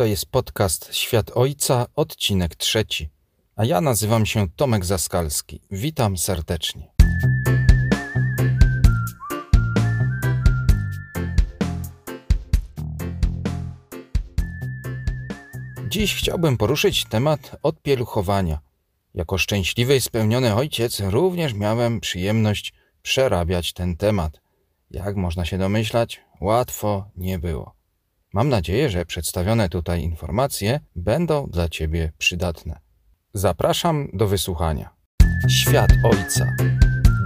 To jest podcast Świat Ojca, odcinek trzeci. A ja nazywam się Tomek Zaskalski. Witam serdecznie. Dziś chciałbym poruszyć temat odpieluchowania. Jako szczęśliwy i spełniony ojciec również miałem przyjemność przerabiać ten temat. Jak można się domyślać, łatwo nie było. Mam nadzieję, że przedstawione tutaj informacje będą dla Ciebie przydatne. Zapraszam do wysłuchania. Świat Ojca.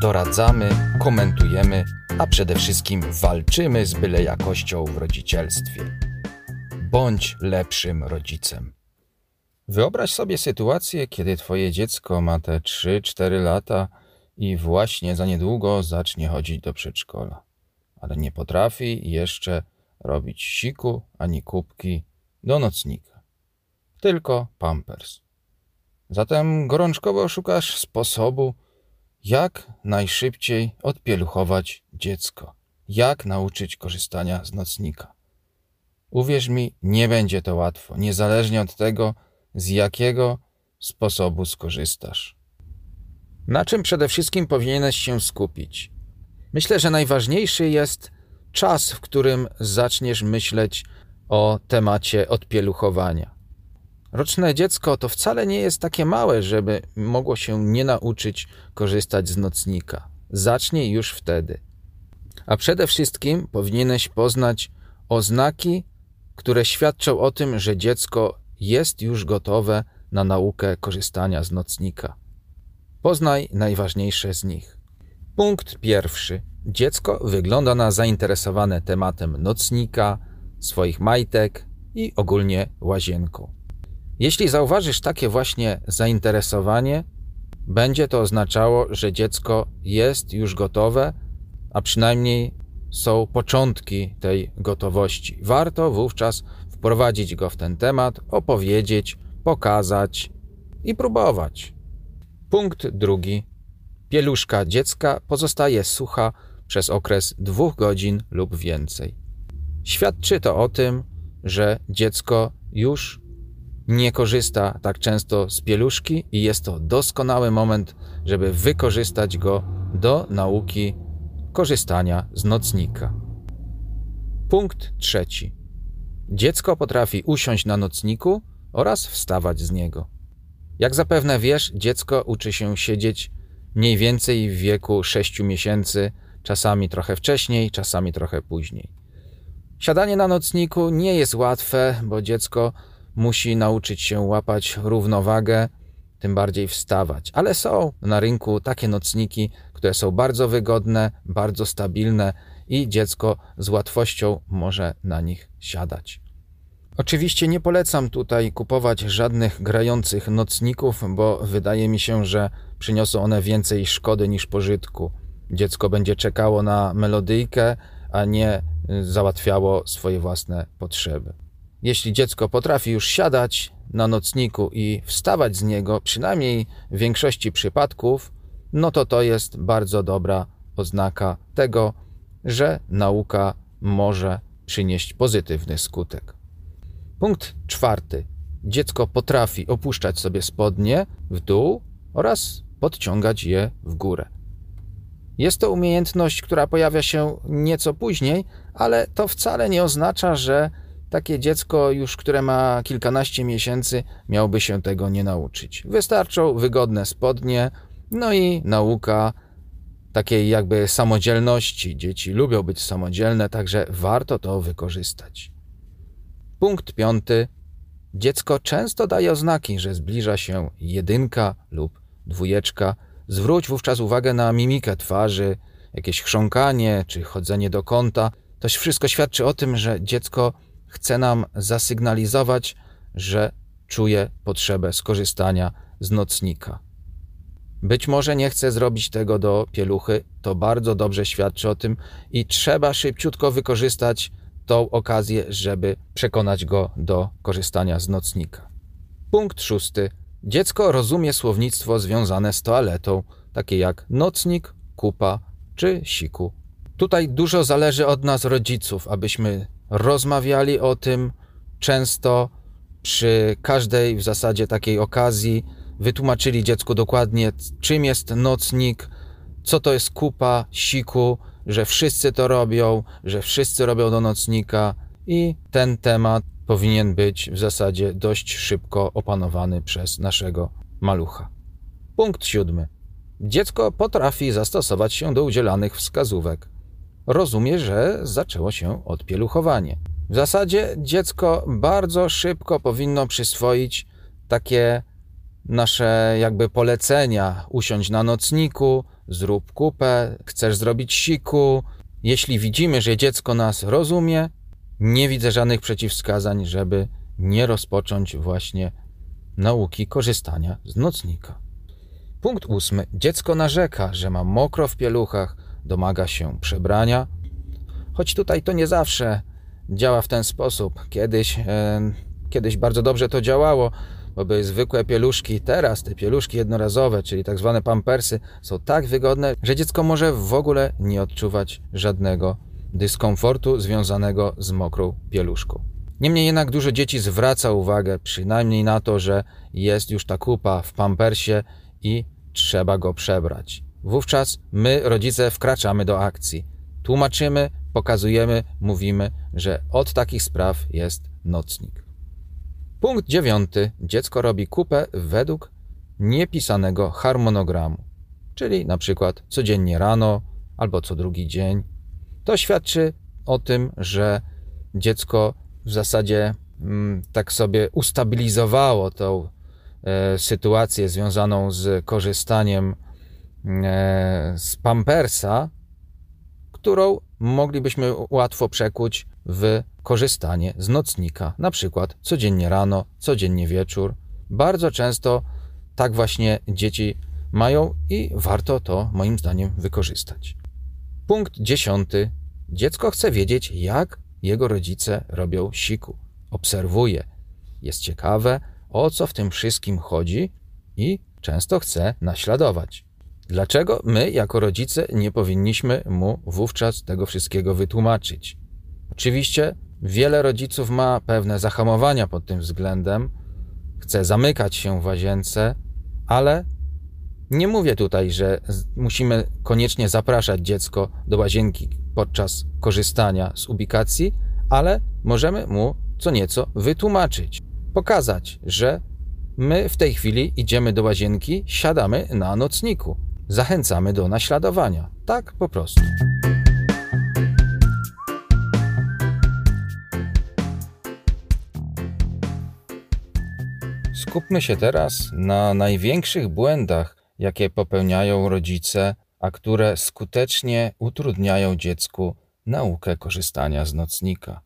Doradzamy, komentujemy, a przede wszystkim walczymy z byle jakością w rodzicielstwie. Bądź lepszym rodzicem. Wyobraź sobie sytuację, kiedy Twoje dziecko ma te 3-4 lata i właśnie za niedługo zacznie chodzić do przedszkola, ale nie potrafi jeszcze robić siku ani kubki do nocnika, tylko pampers. Zatem gorączkowo szukasz sposobu, jak najszybciej odpieluchować dziecko, jak nauczyć korzystania z nocnika. Uwierz mi, nie będzie to łatwo, niezależnie od tego, z jakiego sposobu skorzystasz. Na czym przede wszystkim powinieneś się skupić? Myślę, że najważniejszy jest czas, w którym zaczniesz myśleć o temacie odpieluchowania. Roczne dziecko to wcale nie jest takie małe, żeby mogło się nie nauczyć korzystać z nocnika. Zacznij już wtedy. A przede wszystkim powinieneś poznać oznaki, które świadczą o tym, że dziecko jest już gotowe na naukę korzystania z nocnika. Poznaj najważniejsze z nich. Punkt pierwszy. Dziecko wygląda na zainteresowane tematem nocnika, swoich majtek i ogólnie łazienką. Jeśli zauważysz takie właśnie zainteresowanie, będzie to oznaczało, że dziecko jest już gotowe, a przynajmniej są początki tej gotowości. Warto wówczas wprowadzić go w ten temat, opowiedzieć, pokazać i próbować. Punkt drugi. Pieluszka dziecka pozostaje sucha przez okres dwóch godzin lub więcej. Świadczy to o tym, że dziecko już nie korzysta tak często z pieluszki i jest to doskonały moment, żeby wykorzystać go do nauki korzystania z nocnika. Punkt trzeci. Dziecko potrafi usiąść na nocniku oraz wstawać z niego. Jak zapewne wiesz, dziecko uczy się siedzieć mniej więcej w wieku 6 miesięcy, czasami trochę wcześniej, czasami trochę później. Siadanie na nocniku nie jest łatwe, bo dziecko musi nauczyć się łapać równowagę, tym bardziej wstawać. Ale są na rynku takie nocniki, które są bardzo wygodne, bardzo stabilne i dziecko z łatwością może na nich siadać. Oczywiście nie polecam tutaj kupować żadnych grających nocników, bo wydaje mi się, że przyniosą one więcej szkody niż pożytku. Dziecko będzie czekało na melodyjkę, a nie załatwiało swoje własne potrzeby. Jeśli dziecko potrafi już siadać na nocniku i wstawać z niego, przynajmniej w większości przypadków, no to to jest bardzo dobra oznaka tego, że nauka może przynieść pozytywny skutek. Punkt czwarty. Dziecko potrafi opuszczać sobie spodnie w dół oraz podciągać je w górę. Jest to umiejętność, która pojawia się nieco później, ale to wcale nie oznacza, że takie dziecko, już które ma kilkanaście miesięcy, miałby się tego nie nauczyć. Wystarczą wygodne spodnie, no i nauka takiej jakby samodzielności. Dzieci lubią być samodzielne, także warto to wykorzystać. Punkt piąty. Dziecko często daje oznaki, że zbliża się jedynka lub dwójeczka. Zwróć wówczas uwagę na mimikę twarzy, jakieś chrząkanie czy chodzenie do kąta. To wszystko świadczy o tym, że dziecko chce nam zasygnalizować, że czuje potrzebę skorzystania z nocnika. Być może nie chce zrobić tego do pieluchy, to bardzo dobrze świadczy o tym i trzeba szybciutko wykorzystać tą okazję, żeby przekonać go do korzystania z nocnika. Punkt szósty. Dziecko rozumie słownictwo związane z toaletą, takie jak nocnik, kupa czy siku. Tutaj dużo zależy od nas, rodziców, abyśmy rozmawiali o tym często, przy każdej w zasadzie takiej okazji wytłumaczyli dziecku dokładnie, czym jest nocnik, co to jest kupa, siku, że wszyscy to robią, że wszyscy robią do nocnika i ten temat powinien być w zasadzie dość szybko opanowany przez naszego malucha. Punkt siódmy. Dziecko potrafi zastosować się do udzielanych wskazówek. Rozumie, że zaczęło się odpieluchowanie. W zasadzie dziecko bardzo szybko powinno przyswoić takie nasze jakby polecenia: usiądź na nocniku, zrób kupę, chcesz zrobić siku. Jeśli widzimy, że dziecko nas rozumie, nie widzę żadnych przeciwwskazań, żeby nie rozpocząć właśnie nauki korzystania z nocnika. Punkt ósmy. Dziecko narzeka, że ma mokro w pieluchach, domaga się przebrania, choć tutaj to nie zawsze działa w ten sposób. Kiedyś, e, kiedyś bardzo dobrze to działało, bo były zwykłe pieluszki. Teraz te pieluszki jednorazowe, czyli tak zwane pampersy, są tak wygodne, że dziecko może w ogóle nie odczuwać żadnego dyskomfortu związanego z mokrą pieluszką. Niemniej jednak dużo dzieci zwraca uwagę przynajmniej na to, że jest już ta kupa w pampersie i trzeba go przebrać. Wówczas my, rodzice, wkraczamy do akcji. Tłumaczymy, pokazujemy, mówimy, że od takich spraw jest nocnik. Punkt dziewiąty. Dziecko robi kupę według niepisanego harmonogramu, czyli na przykład codziennie rano albo co drugi dzień. To świadczy o tym, że dziecko w zasadzie mm, tak sobie ustabilizowało tą e, sytuację związaną z korzystaniem e, z pampersa, którą moglibyśmy łatwo przekuć w korzystanie z nocnika, na przykład codziennie rano, codziennie wieczór. Bardzo często tak właśnie dzieci mają i warto to moim zdaniem wykorzystać. Punkt dziesiąty. Dziecko chce wiedzieć, jak jego rodzice robią siku. Obserwuje. Jest ciekawe, o co w tym wszystkim chodzi i często chce naśladować. Dlaczego my, jako rodzice, nie powinniśmy mu wówczas tego wszystkiego wytłumaczyć? Oczywiście wiele rodziców ma pewne zahamowania pod tym względem, chce zamykać się w łazience, ale nie mówię tutaj, że musimy koniecznie zapraszać dziecko do łazienki podczas korzystania z ubikacji, ale możemy mu co nieco wytłumaczyć, pokazać, że my w tej chwili idziemy do łazienki, siadamy na nocniku, zachęcamy do naśladowania. Tak po prostu. Skupmy się teraz na największych błędach, jakie popełniają rodzice, a które skutecznie utrudniają dziecku naukę korzystania z nocnika.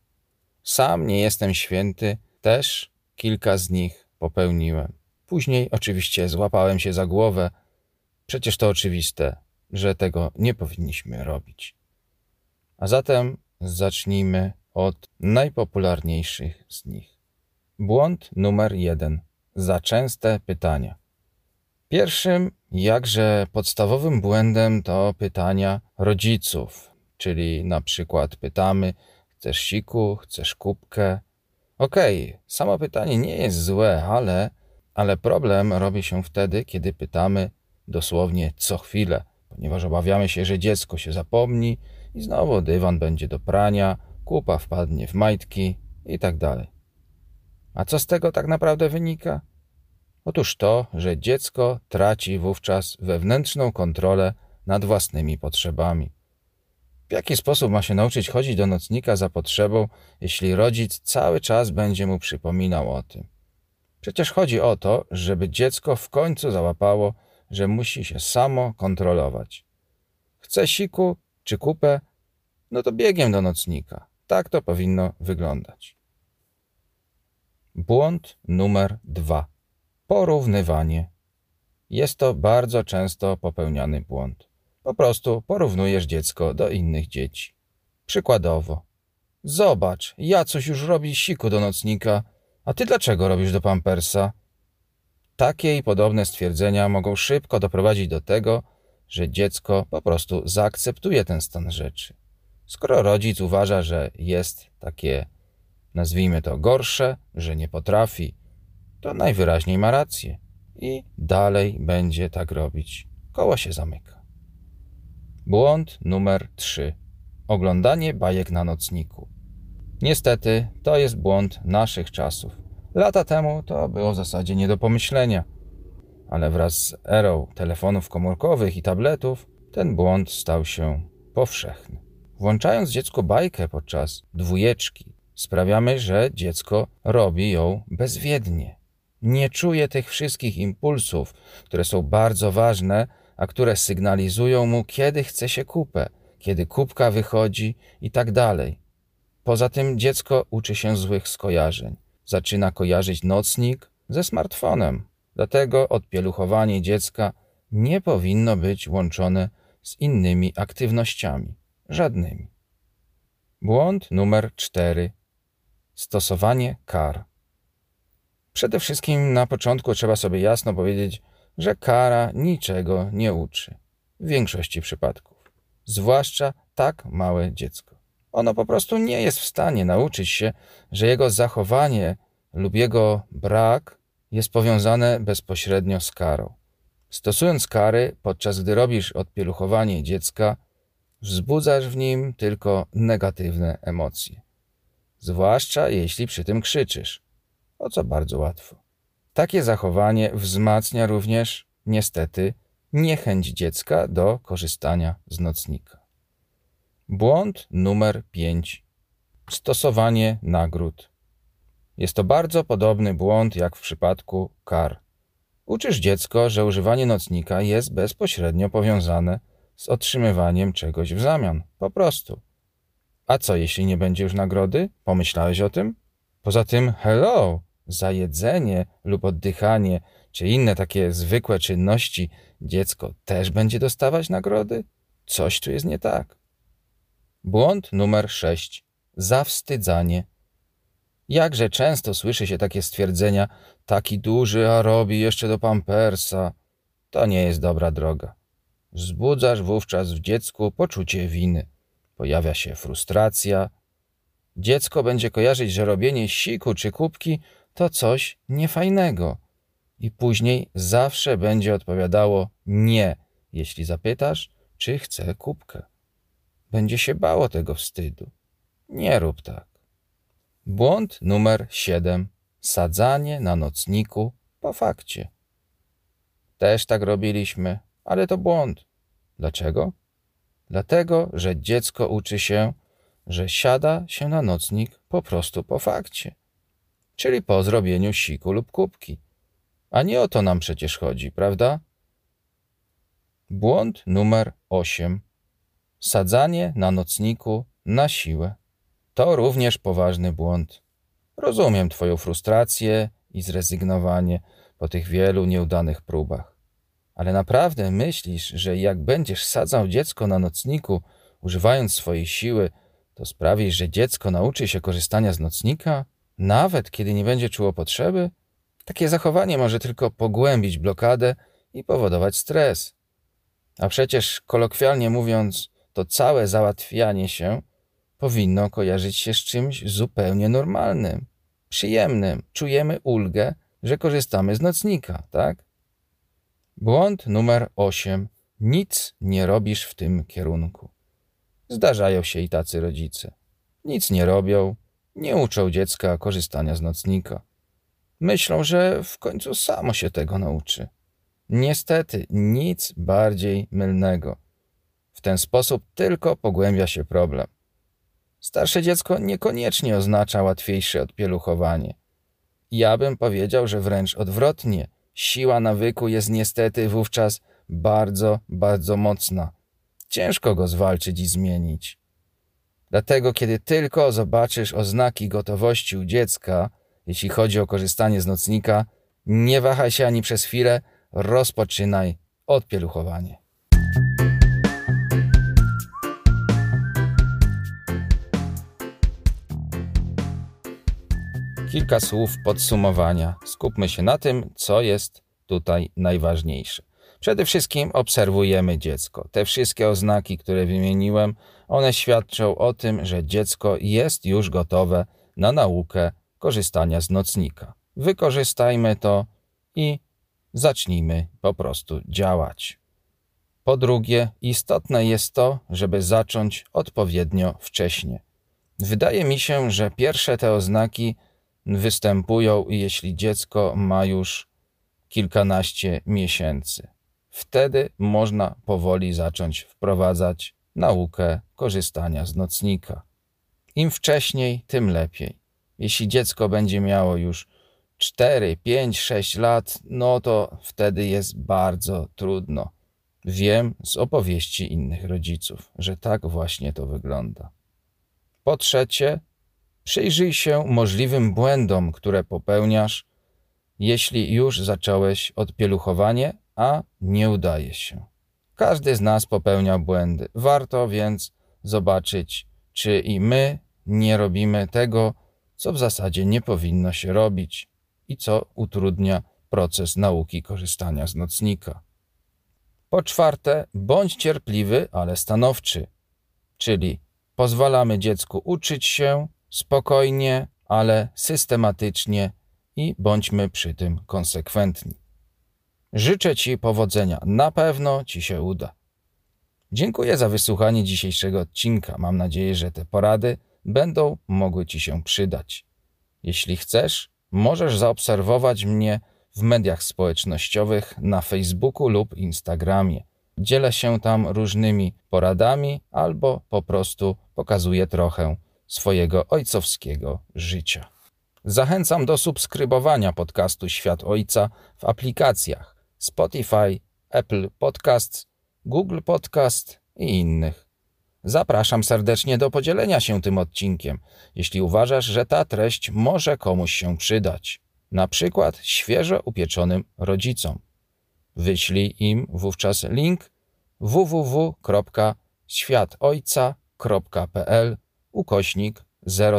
Sam nie jestem święty, też kilka z nich popełniłem. Później oczywiście złapałem się za głowę. Przecież to oczywiste, że tego nie powinniśmy robić. A zatem zacznijmy od najpopularniejszych z nich. Błąd numer jeden. Za częste pytania. Pierwszym, jakże podstawowym błędem to pytania rodziców, czyli na przykład pytamy, chcesz siku, chcesz kubkę. Okej, okay, samo pytanie nie jest złe, ale, ale problem robi się wtedy, kiedy pytamy dosłownie co chwilę, ponieważ obawiamy się, że dziecko się zapomni i znowu dywan będzie do prania, kupa wpadnie w majtki i tak dalej. A co z tego tak naprawdę wynika? Otóż to, że dziecko traci wówczas wewnętrzną kontrolę nad własnymi potrzebami. W jaki sposób ma się nauczyć chodzić do nocnika za potrzebą, jeśli rodzic cały czas będzie mu przypominał o tym? Przecież chodzi o to, żeby dziecko w końcu załapało, że musi się samo kontrolować. Chce siku czy kupę? No to biegiem do nocnika. Tak to powinno wyglądać. Błąd numer dwa. Porównywanie. Jest to bardzo często popełniany błąd. Po prostu porównujesz dziecko do innych dzieci. Przykładowo. Zobacz, ja coś już robi siku do nocnika, a ty dlaczego robisz do pampersa? Takie i podobne stwierdzenia mogą szybko doprowadzić do tego, że dziecko po prostu zaakceptuje ten stan rzeczy. Skoro rodzic uważa, że jest takie, nazwijmy to, gorsze, że nie potrafi to najwyraźniej ma rację i dalej będzie tak robić. Koło się zamyka. Błąd numer 3. Oglądanie bajek na nocniku. Niestety, to jest błąd naszych czasów. Lata temu to było w zasadzie nie do pomyślenia, ale wraz z erą telefonów komórkowych i tabletów ten błąd stał się powszechny. Włączając dziecku bajkę podczas dwójeczki, sprawiamy, że dziecko robi ją bezwiednie. Nie czuje tych wszystkich impulsów, które są bardzo ważne, a które sygnalizują mu, kiedy chce się kupę, kiedy kubka wychodzi i tak dalej. Poza tym dziecko uczy się złych skojarzeń. Zaczyna kojarzyć nocnik ze smartfonem. Dlatego odpieluchowanie dziecka nie powinno być łączone z innymi aktywnościami. Żadnymi. Błąd numer 4. Stosowanie kar. Przede wszystkim na początku trzeba sobie jasno powiedzieć, że kara niczego nie uczy. W większości przypadków. Zwłaszcza tak małe dziecko. Ono po prostu nie jest w stanie nauczyć się, że jego zachowanie lub jego brak jest powiązane bezpośrednio z karą. Stosując kary, podczas gdy robisz odpieluchowanie dziecka, wzbudzasz w nim tylko negatywne emocje. Zwłaszcza jeśli przy tym krzyczysz, o co bardzo łatwo. Takie zachowanie wzmacnia również, niestety, niechęć dziecka do korzystania z nocnika. Błąd numer 5. Stosowanie nagród. Jest to bardzo podobny błąd jak w przypadku kar. Uczysz dziecko, że używanie nocnika jest bezpośrednio powiązane z otrzymywaniem czegoś w zamian. Po prostu. A co jeśli nie będzie już nagrody? Pomyślałeś o tym? Poza tym, hello, za jedzenie lub oddychanie, czy inne takie zwykłe czynności, dziecko też będzie dostawać nagrody? Coś tu jest nie tak. Błąd numer 6. Zawstydzanie. Jakże często słyszy się takie stwierdzenia: taki duży, a robi jeszcze do pampersa. To nie jest dobra droga. Wzbudzasz wówczas w dziecku poczucie winy. Pojawia się frustracja. Dziecko będzie kojarzyć, że robienie siku czy kubki to coś niefajnego. I później zawsze będzie odpowiadało nie, jeśli zapytasz, czy chce kubkę. Będzie się bało tego wstydu. Nie rób tak. Błąd numer 7. Sadzanie na nocniku po fakcie. Też tak robiliśmy, ale to błąd. Dlaczego? Dlatego, że dziecko uczy się, że siada się na nocnik po prostu po fakcie, czyli po zrobieniu siku lub kubki. A nie o to nam przecież chodzi, prawda? Błąd numer 8. Sadzanie na nocniku na siłę. To również poważny błąd. Rozumiem Twoją frustrację i zrezygnowanie po tych wielu nieudanych próbach. Ale naprawdę myślisz, że jak będziesz sadzał dziecko na nocniku, używając swojej siły, to sprawisz, że dziecko nauczy się korzystania z nocnika, nawet kiedy nie będzie czuło potrzeby? Takie zachowanie może tylko pogłębić blokadę i powodować stres. A przecież, kolokwialnie mówiąc, to całe załatwianie się powinno kojarzyć się z czymś zupełnie normalnym, przyjemnym. Czujemy ulgę, że korzystamy z nocnika, tak? Błąd numer 8. Nic nie robisz w tym kierunku. Zdarzają się i tacy rodzice. Nic nie robią, nie uczą dziecka korzystania z nocnika. Myślą, że w końcu samo się tego nauczy. Niestety, nic bardziej mylnego. W ten sposób tylko pogłębia się problem. Starsze dziecko niekoniecznie oznacza łatwiejsze odpieluchowanie. Ja bym powiedział, że wręcz odwrotnie. Siła nawyku jest niestety wówczas bardzo, bardzo mocna. Ciężko go zwalczyć i zmienić. Dlatego, kiedy tylko zobaczysz oznaki gotowości u dziecka, jeśli chodzi o korzystanie z nocnika, nie wahaj się ani przez chwilę, rozpoczynaj odpieluchowanie. Kilka słów podsumowania. Skupmy się na tym, co jest tutaj najważniejsze. Przede wszystkim obserwujemy dziecko. Te wszystkie oznaki, które wymieniłem, one świadczą o tym, że dziecko jest już gotowe na naukę korzystania z nocnika. wykorzystajmy to i zacznijmy po prostu działać. Po drugie, istotne jest to, żeby zacząć odpowiednio wcześnie. Wydaje mi się, że pierwsze te oznaki występują, jeśli dziecko ma już kilkanaście miesięcy. Wtedy można powoli zacząć wprowadzać naukę korzystania z nocnika. Im wcześniej, tym lepiej. Jeśli dziecko będzie miało już 4, 5, 6 lat, no to wtedy jest bardzo trudno. Wiem z opowieści innych rodziców, że tak właśnie to wygląda. Po trzecie, przyjrzyj się możliwym błędom, które popełniasz, jeśli już zacząłeś odpieluchowanie, a nie udaje się. Każdy z nas popełnia błędy. Warto więc zobaczyć, czy i my nie robimy tego, co w zasadzie nie powinno się robić i co utrudnia proces nauki korzystania z nocnika. Po czwarte, bądź cierpliwy, ale stanowczy, czyli pozwalamy dziecku uczyć się spokojnie, ale systematycznie i bądźmy przy tym konsekwentni. Życzę Ci powodzenia, na pewno Ci się uda. Dziękuję za wysłuchanie dzisiejszego odcinka. Mam nadzieję, że te porady będą mogły Ci się przydać. Jeśli chcesz, możesz zaobserwować mnie w mediach społecznościowych na Facebooku lub Instagramie. Dzielę się tam różnymi poradami albo po prostu pokazuję trochę swojego ojcowskiego życia. Zachęcam do subskrybowania podcastu Świat Ojca w aplikacjach Spotify, Apple Podcasts, Google Podcast i innych. Zapraszam serdecznie do podzielenia się tym odcinkiem, jeśli uważasz, że ta treść może komuś się przydać, na przykład świeżo upieczonym rodzicom. Wyślij im wówczas link www.światojca.pl ukośnik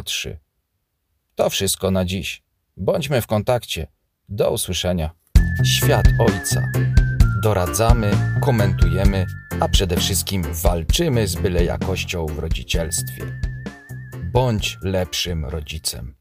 03. To wszystko na dziś. Bądźmy w kontakcie. Do usłyszenia. Świat Ojca. Doradzamy, komentujemy, a przede wszystkim walczymy z byle jakością w rodzicielstwie. Bądź lepszym rodzicem.